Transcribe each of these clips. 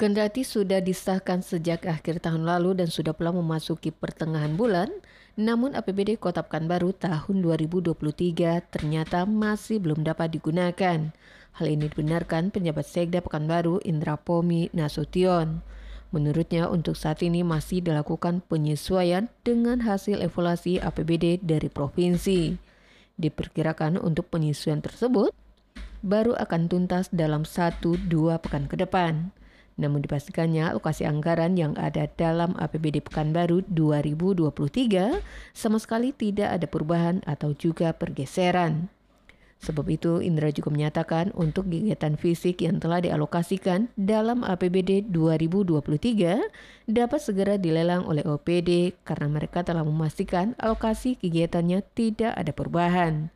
Kendati sudah disahkan sejak akhir tahun lalu dan sudah pula memasuki pertengahan bulan, namun APBD Kota Pekanbaru tahun 2023 ternyata masih belum dapat digunakan. Hal ini dibenarkan penjabat Sekda Pekanbaru Indra Pomi Nasution. Menurutnya untuk saat ini masih dilakukan penyesuaian dengan hasil evaluasi APBD dari provinsi. Diperkirakan untuk penyesuaian tersebut baru akan tuntas dalam 1-2 pekan ke depan. Namun dipastikannya lokasi anggaran yang ada dalam APBD Pekanbaru 2023 sama sekali tidak ada perubahan atau juga pergeseran. Sebab itu, Indra juga menyatakan untuk kegiatan fisik yang telah dialokasikan dalam APBD 2023 dapat segera dilelang oleh OPD karena mereka telah memastikan alokasi kegiatannya tidak ada perubahan.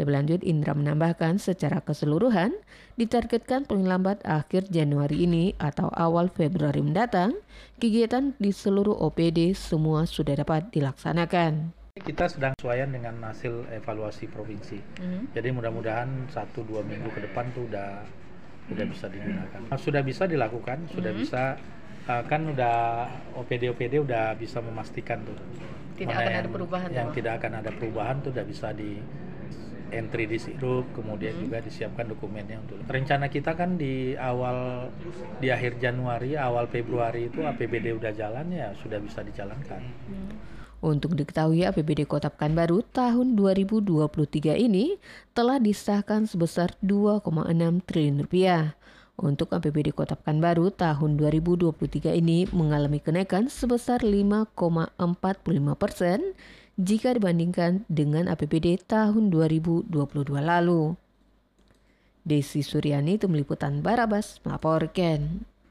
Lebih lanjut, Indra menambahkan secara keseluruhan ditargetkan paling lambat akhir Januari ini atau awal Februari mendatang, kegiatan di seluruh OPD semua sudah dapat dilaksanakan. Kita sedang sesuaian dengan hasil evaluasi provinsi. Mm-hmm. Jadi mudah-mudahan satu dua minggu ke depan tuh udah udah bisa digunakan. Nah, sudah bisa dilakukan, sudah mm-hmm. bisa uh, kan udah OPD OPD udah bisa memastikan tuh. Tidak akan ada perubahan. Yang tidak akan ada perubahan tuh udah bisa di entry di sirup, kemudian hmm. juga disiapkan dokumennya untuk. Rencana kita kan di awal di akhir Januari, awal Februari itu APBD udah jalan ya sudah bisa dijalankan. Hmm. Untuk diketahui APBD Kota Pekanbaru tahun 2023 ini telah disahkan sebesar 2,6 triliun rupiah. Untuk APBD Kota Pekanbaru tahun 2023 ini mengalami kenaikan sebesar 5,45 persen jika dibandingkan dengan APBD tahun 2022 lalu. Desi Suryani, Tim Liputan Barabas, melaporkan.